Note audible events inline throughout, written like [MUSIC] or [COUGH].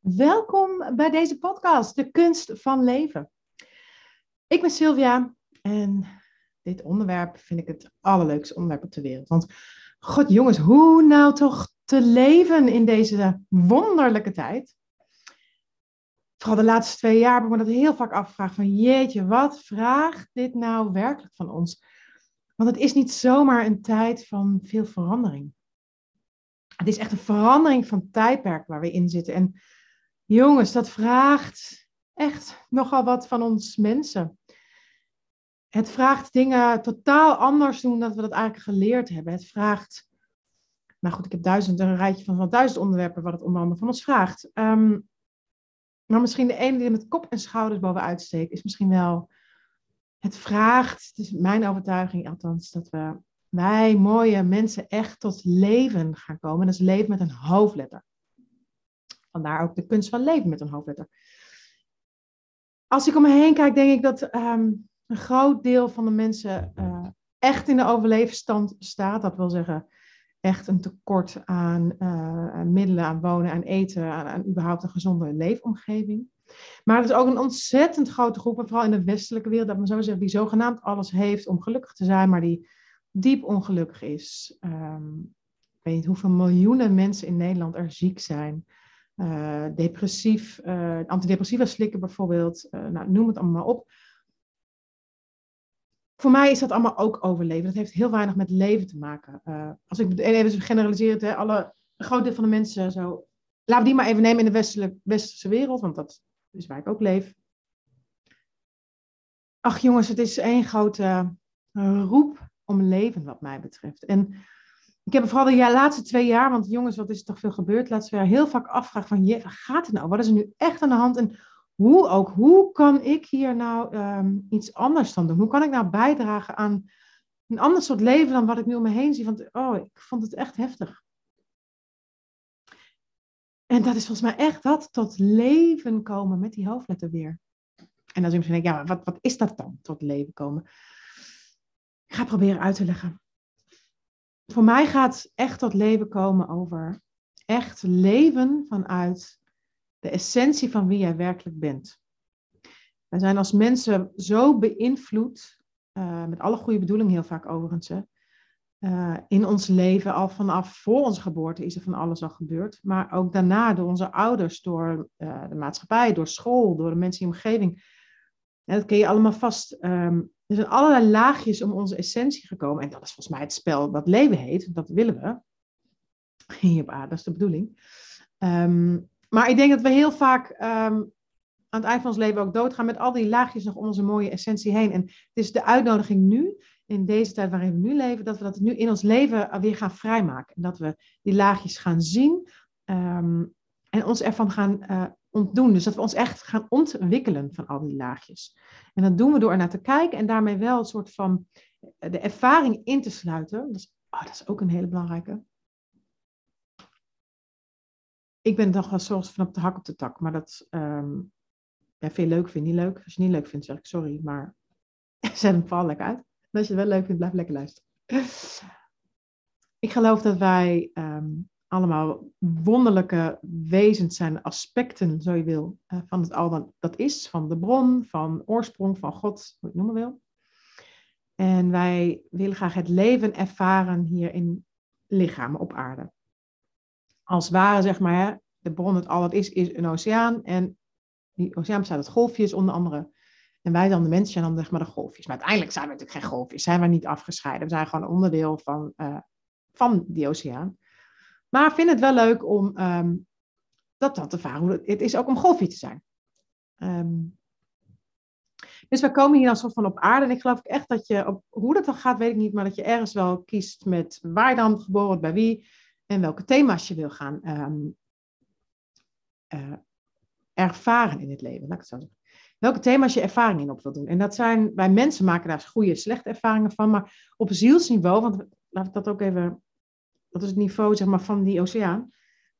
Welkom bij deze podcast, De Kunst van Leven. Ik ben Sylvia en dit onderwerp vind ik het allerleukste onderwerp op de wereld. Want, god jongens, hoe nou toch te leven in deze wonderlijke tijd? Vooral de laatste twee jaar heb ik me dat heel vaak afgevraagd van jeetje, wat vraagt dit nou werkelijk van ons? Want het is niet zomaar een tijd van veel verandering. Het is echt een verandering van tijdperk waar we in zitten. En jongens, dat vraagt echt nogal wat van ons mensen. Het vraagt dingen totaal anders doen dan we dat eigenlijk geleerd hebben. Het vraagt, nou goed, ik heb duizend, een rijtje van, van duizend onderwerpen wat het onder andere van ons vraagt. Ehm, maar misschien de ene die met kop en schouders bovenuit steekt, is misschien wel, het vraagt, het is mijn overtuiging althans, dat we, wij mooie mensen echt tot leven gaan komen. En dat is leven met een hoofdletter. Vandaar ook de kunst van leven met een hoofdletter. Als ik om me heen kijk, denk ik dat ehm, een groot deel van de mensen uh, echt in de overleefstand staat. Dat wil zeggen, echt een tekort aan, uh, middelen, aan wonen, aan eten, aan, überhaupt een gezonde leefomgeving. Maar er is ook een ontzettend grote groep, vooral in de westelijke wereld, dat men zo zeggen, die zogenaamd alles heeft om gelukkig te zijn, maar die diep ongelukkig is. Um, ik weet niet hoeveel miljoenen mensen in Nederland er ziek zijn. Uh, depressief, uh, antidepressiva slikken bijvoorbeeld, uh, nou, noem het allemaal op voor mij is dat allemaal ook overleven. Dat heeft heel weinig met leven te maken. Als ik even generaliseer het, hè, alle, een groot deel van de mensen zo. Laten we die maar even nemen in de westerse wereld, want dat is waar ik ook leef. Ach jongens, het is één grote roep om leven wat mij betreft. En ik heb vooral de laatste twee jaar, want jongens, wat is er toch veel gebeurd? Laatste jaar heel vaak afgevraagd van, je, gaat het nou? Wat is er nu echt aan de hand? En hoe ook, hoe kan ik hier nou um, iets anders dan doen? Hoe kan ik nou bijdragen aan een ander soort leven dan wat ik nu om me heen zie? Want oh, ik vond het echt heftig. En dat is volgens mij echt dat tot leven komen met die hoofdletter weer. En als je misschien denkt, ja, wat, wat is dat dan, tot leven komen? Ik ga proberen uit te leggen. Voor mij gaat echt tot leven komen over echt leven vanuit de essentie van wie jij werkelijk bent. Wij zijn als mensen zo beïnvloed, uh, met alle goede bedoelingen heel vaak overigens, uh, in ons leven, al vanaf voor onze geboorte is er van alles al gebeurd, maar ook daarna door onze ouders, door uh, de maatschappij, door school, door de mensen in de omgeving. Dat ken je allemaal vast. Um, er zijn allerlei laagjes om onze essentie gekomen. En dat is volgens mij het spel dat leven heet. Dat willen we. Hier op aarde, dat is de bedoeling. Um, maar ik denk dat we heel vaak um, aan het eind van ons leven ook doodgaan met al die laagjes nog om onze mooie essentie heen. En het is de uitnodiging nu, in deze tijd waarin we nu leven, dat we dat nu in ons leven weer gaan vrijmaken. En dat we die laagjes gaan zien um, en ons ervan gaan uh, ontdoen. Dus dat we ons echt gaan ontwikkelen van al die laagjes. En dat doen we door er naar te kijken en daarmee wel een soort van de ervaring in te sluiten. Dat is, oh, dat is ook een hele belangrijke ik ben toch wel soms van op de hak op de tak. Maar dat ja, vind je leuk, vind je niet leuk. Als je het niet leuk vindt, zeg ik sorry. Maar [LAUGHS] zet hem vooral lekker uit. Als je het wel leuk vindt, blijf lekker luisteren. Ik geloof dat wij um, allemaal wonderlijke wezens zijn, aspecten, zo je wil, uh, van het al dat is. Van de bron, van oorsprong, van God, hoe je het noemen wil. En wij willen graag het leven ervaren hier in lichamen op aarde als ware, zeg maar, de bron, het al wat is, is een oceaan. En die oceaan bestaat uit golfjes, onder andere. En wij dan, de mensen, zijn dan zeg maar de golfjes. Maar uiteindelijk zijn we natuurlijk geen golfjes, zijn we niet afgescheiden. We zijn gewoon onderdeel van, uh, van die oceaan. Maar vind het wel leuk om um, dat dan te varen. Het is ook om golfje te zijn. Um, dus we komen hier dan soort van op aarde. En ik geloof echt dat je, op, hoe dat dan gaat, weet ik niet, maar dat je ergens wel kiest met waar je dan geboren wordt, bij wie en welke thema's je wil gaan um, uh, ervaren in het leven. Laat ik het zo zeggen. Welke thema's je ervaring in op wil doen. En dat zijn, wij mensen maken daar goede, slechte ervaringen van, maar op zielsniveau, want laat ik dat ook even, dat is het niveau zeg maar, van die oceaan,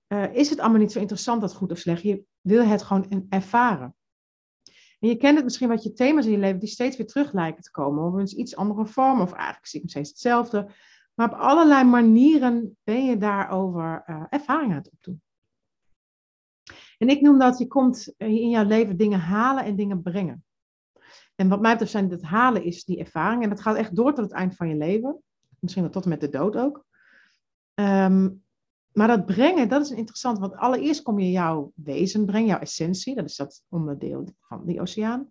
uh, is het allemaal niet zo interessant dat goed of slecht. Je wil het gewoon ervaren. En je kent het misschien wat je thema's in je leven die steeds weer terug lijken te komen. Of in iets andere vorm, of eigenlijk zie ik steeds hetzelfde. Maar op allerlei manieren ben je daarover uh, ervaring aan het opdoen. En ik noem dat, je komt in jouw leven dingen halen en dingen brengen. En wat mij betreft zijn dat halen is die ervaring. En dat gaat echt door tot het eind van je leven. Misschien wel tot en met de dood ook. Ehm, maar dat brengen, dat is interessant. Want allereerst kom je jouw wezen brengen, jouw essentie. Dat is dat onderdeel van die oceaan.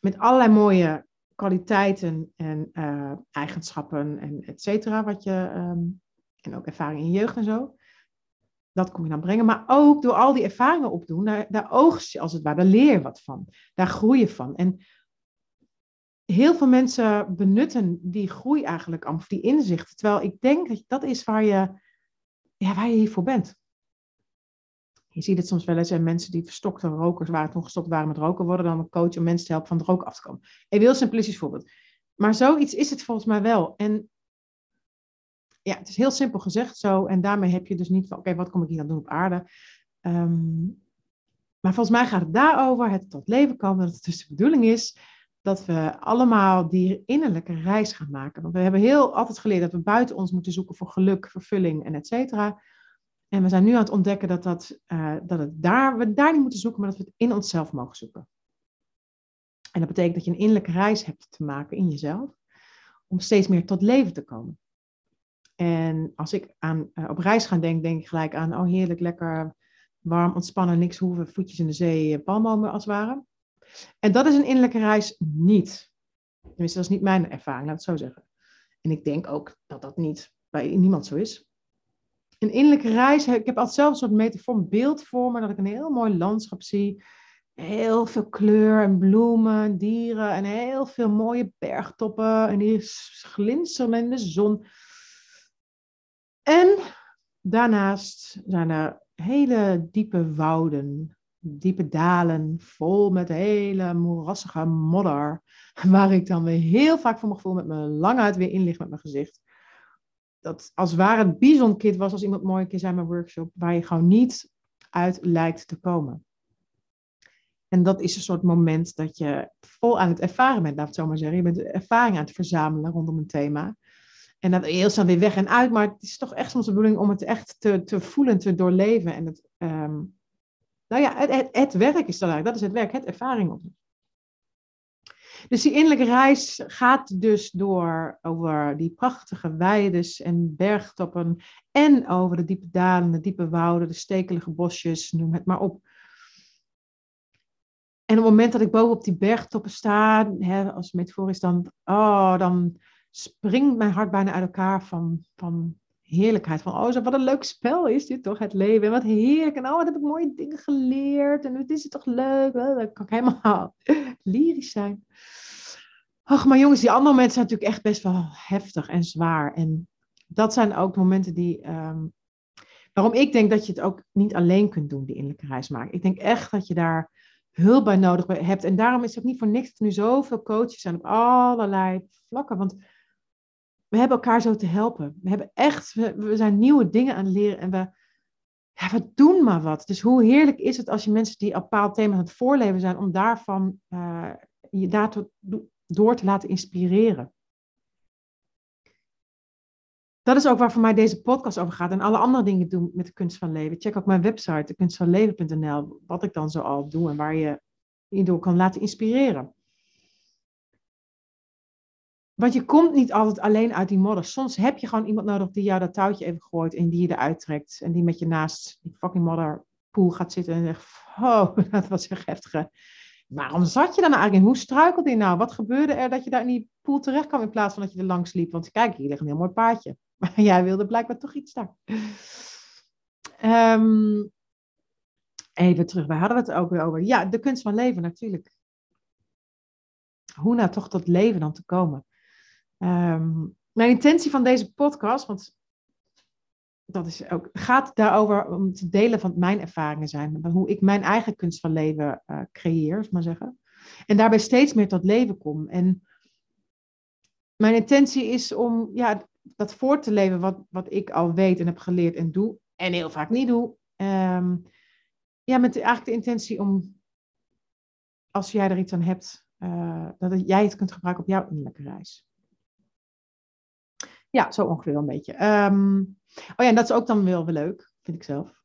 Met allerlei mooie kwaliteiten en uh, eigenschappen en et cetera. Wat je, ehm, en ook ervaring in je jeugd en zo. Dat kom je dan brengen. Maar ook door al die ervaringen opdoen, daar, daar oogst je als het ware, daar leer je wat van. Daar groei je van. En heel veel mensen benutten die groei eigenlijk, of die inzichten. Terwijl ik denk dat dat is waar je, ja, waar je hiervoor bent. Je ziet het soms wel eens in mensen die verstokte rokers waren, toen gestopt waren met roken, worden dan een coach om mensen te helpen van de rook af te komen. Een heel simplistisch voorbeeld. Maar zoiets is het volgens mij wel. En ja, het is heel simpel gezegd zo. En daarmee heb je dus niet van, oké, wat kom ik hier aan doen op aarde? Ehm, maar volgens mij gaat het daarover, het tot leven komen, dat het dus de bedoeling is dat we allemaal die innerlijke reis gaan maken. Want we hebben heel altijd geleerd dat we buiten ons moeten zoeken voor geluk, vervulling en et cetera. En we zijn nu aan het ontdekken dat, dat, uh, dat het daar, we daar niet moeten zoeken, maar dat we het in onszelf mogen zoeken. En dat betekent dat je een innerlijke reis hebt te maken in jezelf, om steeds meer tot leven te komen. En als ik aan, uh, op reis ga denken, denk ik gelijk aan, oh heerlijk, lekker warm, ontspannen, niks hoeven, voetjes in de zee, eh, palmbomen als het ware. En dat is een innerlijke reis niet. Tenminste, dat is niet mijn ervaring, laat het zo zeggen. En ik denk ook dat dat niet bij niemand zo is. Een innerlijke reis, ik heb altijd zelf een soort metafoor, beeld voor me, dat ik een heel mooi landschap zie. Heel veel kleur en bloemen, dieren en heel veel mooie bergtoppen. En die glinsteren in de zon. En daarnaast zijn er hele diepe wouden diepe dalen, vol met hele moerassige modder. [LAUGHS] Waar ik dan weer heel vaak voor mijn gevoel met mijn lang uit weer in lig met mijn gezicht. Dat als het ware een bizonkit was, als iemand mooi een keer zei mijn workshop, waar je gewoon niet uit lijkt te komen. En dat is een soort moment dat je vol aan het ervaren bent, laat het zo maar zeggen. Je bent ervaring aan het verzamelen rondom een thema. En dat eerst dan weer weg en uit, maar het is toch echt soms de bedoeling om het echt te, te voelen, te doorleven en het ehm, nou ja, het, het, werk is dat eigenlijk. Dat is het werk, het ervaring op. Dus die innerlijke reis gaat dus door over die prachtige weides en bergtoppen en over de diepe dalen, de diepe wouden, de stekelige bosjes, noem het maar op. En op het moment dat ik boven op die bergtoppen sta, hè, als metaforisch, dan, oh, dan springt mijn hart bijna uit elkaar van, van heerlijkheid. Van, oh, wat een leuk spel is dit toch, het leven. En wat heerlijk. En oh, wat heb ik mooie dingen geleerd. En het is toch leuk. Dan kan ik helemaal [LAUGHS] lyrisch zijn. Ach, maar jongens, die andere momenten zijn natuurlijk echt best wel heftig en zwaar. En dat zijn ook momenten die... Um, waarom ik denk dat je het ook niet alleen kunt doen, die innerlijke reis maken. Ik denk echt dat je daar hulp bij nodig hebt. En daarom is het ook niet voor niks dat er nu zoveel coaches zijn op allerlei vlakken. Want we hebben elkaar zo te helpen. We hebben echt, we, zijn nieuwe dingen aan het leren en we, ja, we doen maar wat. Dus hoe heerlijk is het als je mensen die op bepaald thema aan het voorleven zijn, om daarvan uh, je daardoor door te laten inspireren. Dat is ook waar voor mij deze podcast over gaat en alle andere dingen doen met de kunst van leven. Check ook mijn website, kunstvanleven.nl, wat ik dan zo al doe en waar je je door kan laten inspireren. Want je komt niet altijd alleen uit die modder. Soms heb je gewoon iemand nodig die jou dat touwtje even gooit en die je eruit trekt. En die met je naast die fucking modderpoel gaat zitten en zegt, oh, [LAUGHS] dat was echt heftig. Waarom zat je dan eigenlijk in? Hoe struikelde je nou? Wat gebeurde er dat je daar in die poel terecht kwam in plaats van dat je er langs liep? Want kijk, hier ligt een heel mooi paardje. [LAUGHS] Maar jij wilde blijkbaar toch iets daar. Um, even terug, waar hadden we het ook weer over? Ja, de kunst van leven natuurlijk. Hoe nou toch tot leven dan te komen? Um, mijn intentie van deze podcast, want dat is ook, gaat daarover om te delen van mijn ervaringen zijn. Hoe ik mijn eigen kunst van leven uh, creëer, maar zeggen. En daarbij steeds meer tot leven kom. En mijn intentie is om ja, dat voor te leven wat, wat ik al weet en heb geleerd en doe. En heel vaak niet doe. Um, ja, met eigenlijk de intentie om, als jij er iets aan hebt, uh, dat jij het kunt gebruiken op jouw innerlijke reis. Ja, zo ongeveer een beetje. Um, oh ja, en dat is ook dan wel weer leuk, vind ik zelf.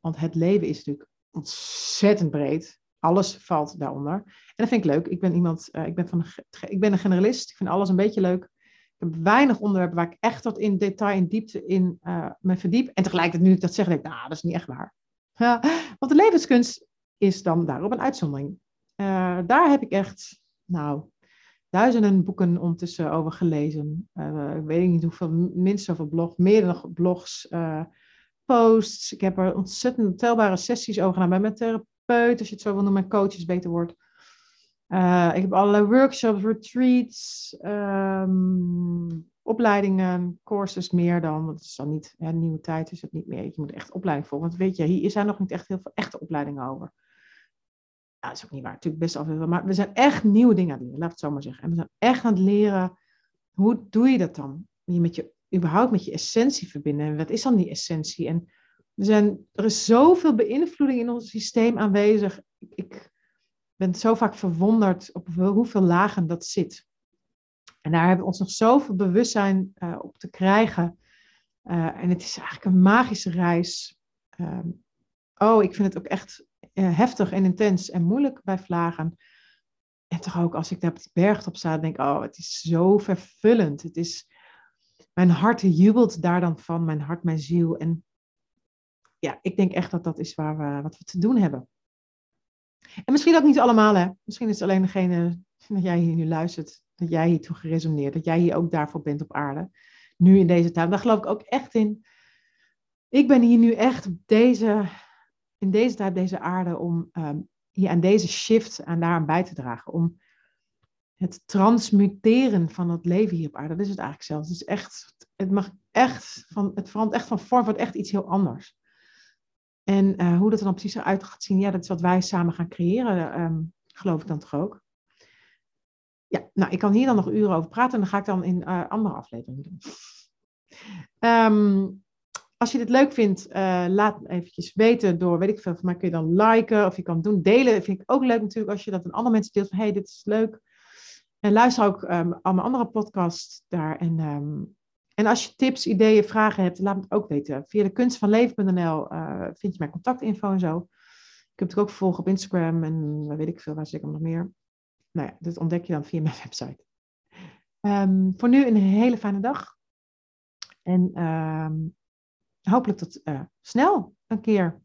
Want het leven is natuurlijk ontzettend breed. Alles valt daaronder. En dat vind ik leuk. Ik ben iemand, uh, ik, ben van, ik ben een generalist. Ik vind alles een beetje leuk. Ik heb weinig onderwerpen waar ik echt tot in detail en diepte in uh, me verdiep. En tegelijkertijd, nu ik dat zeg, denk ik, nou, dat is niet echt waar. Ja, want de levenskunst is dan daarop een uitzondering. Uh, daar heb ik echt, nou, duizenden boeken ondertussen over gelezen. Uh, ik weet niet hoeveel, minstens over blogs, meer dan blogs, posts. Ik heb er ontzettend telbare sessies over gedaan bij mijn therapeut, als je het zo wil noemen, mijn coaches beter wordt. Uh, ik heb allerlei workshops, retreats, um, opleidingen, courses meer dan. Want het is dan niet, nieuwe tijd is het niet meer. Je moet echt opleiding volgen. Want weet je, hier zijn nog niet echt heel veel echte opleidingen over. Ja, dat is ook niet waar. Natuurlijk best wel veel. Maar we zijn echt nieuwe dingen aan het leren, laat het zo maar zeggen. En we zijn echt aan het leren, hoe doe je dat dan? Je met je, überhaupt met je essentie verbinden. En wat is dan die essentie? En we zijn, er is zoveel beïnvloeding in ons systeem aanwezig. Ik ben zo vaak verwonderd op hoeveel lagen dat zit. En daar hebben we ons nog zoveel bewustzijn uh, op te krijgen. Uh, en het is eigenlijk een magische reis. Um, oh, ik vind het ook echt heftig en intens en moeilijk bij vlagen. En toch ook als ik daar op die bergtop sta, denk ik, oh, het is zo vervullend. Het is, mijn hart jubelt daar dan van, mijn hart, mijn ziel. En ja, ik denk echt dat dat is waar we, wat we te doen hebben. En misschien ook niet allemaal, hè. Misschien is het alleen degene dat jij hier nu luistert, dat jij hiertoe geresoneerd, dat jij hier ook daarvoor bent op aarde. Nu in deze tijd. Daar geloof ik ook echt in. Ik ben hier nu echt op deze in deze tijd, deze aarde, om um, hier aan deze shift aan daaraan bij te dragen. Om het transmuteren van het leven hier op aarde. Dat is het eigenlijk zelfs. Het is echt, het mag echt van, het verandert echt van vorm, wordt echt iets heel anders. En uh, hoe dat er dan precies eruit gaat zien, ja, dat is wat wij samen gaan creëren, um, geloof ik dan toch ook. Ja, nou, ik kan hier dan nog uren over praten en dan ga ik dan in uh, andere afleveringen doen. Um, als je dit leuk vindt, uh, laat eventjes weten door, weet ik veel, van kun je dan liken of je kan doen. Delen vind ik ook leuk natuurlijk als je dat aan andere mensen deelt van, hey, dit is leuk. En luister ook um, al mijn andere podcasts daar. En, um, en als je tips, ideeën, vragen hebt, laat het ook weten. Via de kunstvanleven.nl uh, vind je mijn contactinfo en zo. Ik heb het ook volgen op Instagram en weet ik veel, waar zit ik nog meer. Nou ja, dat ontdek je dan via mijn [LAUGHS] website. Um, voor nu een hele fijne dag. En hopelijk tot uh, snel een keer.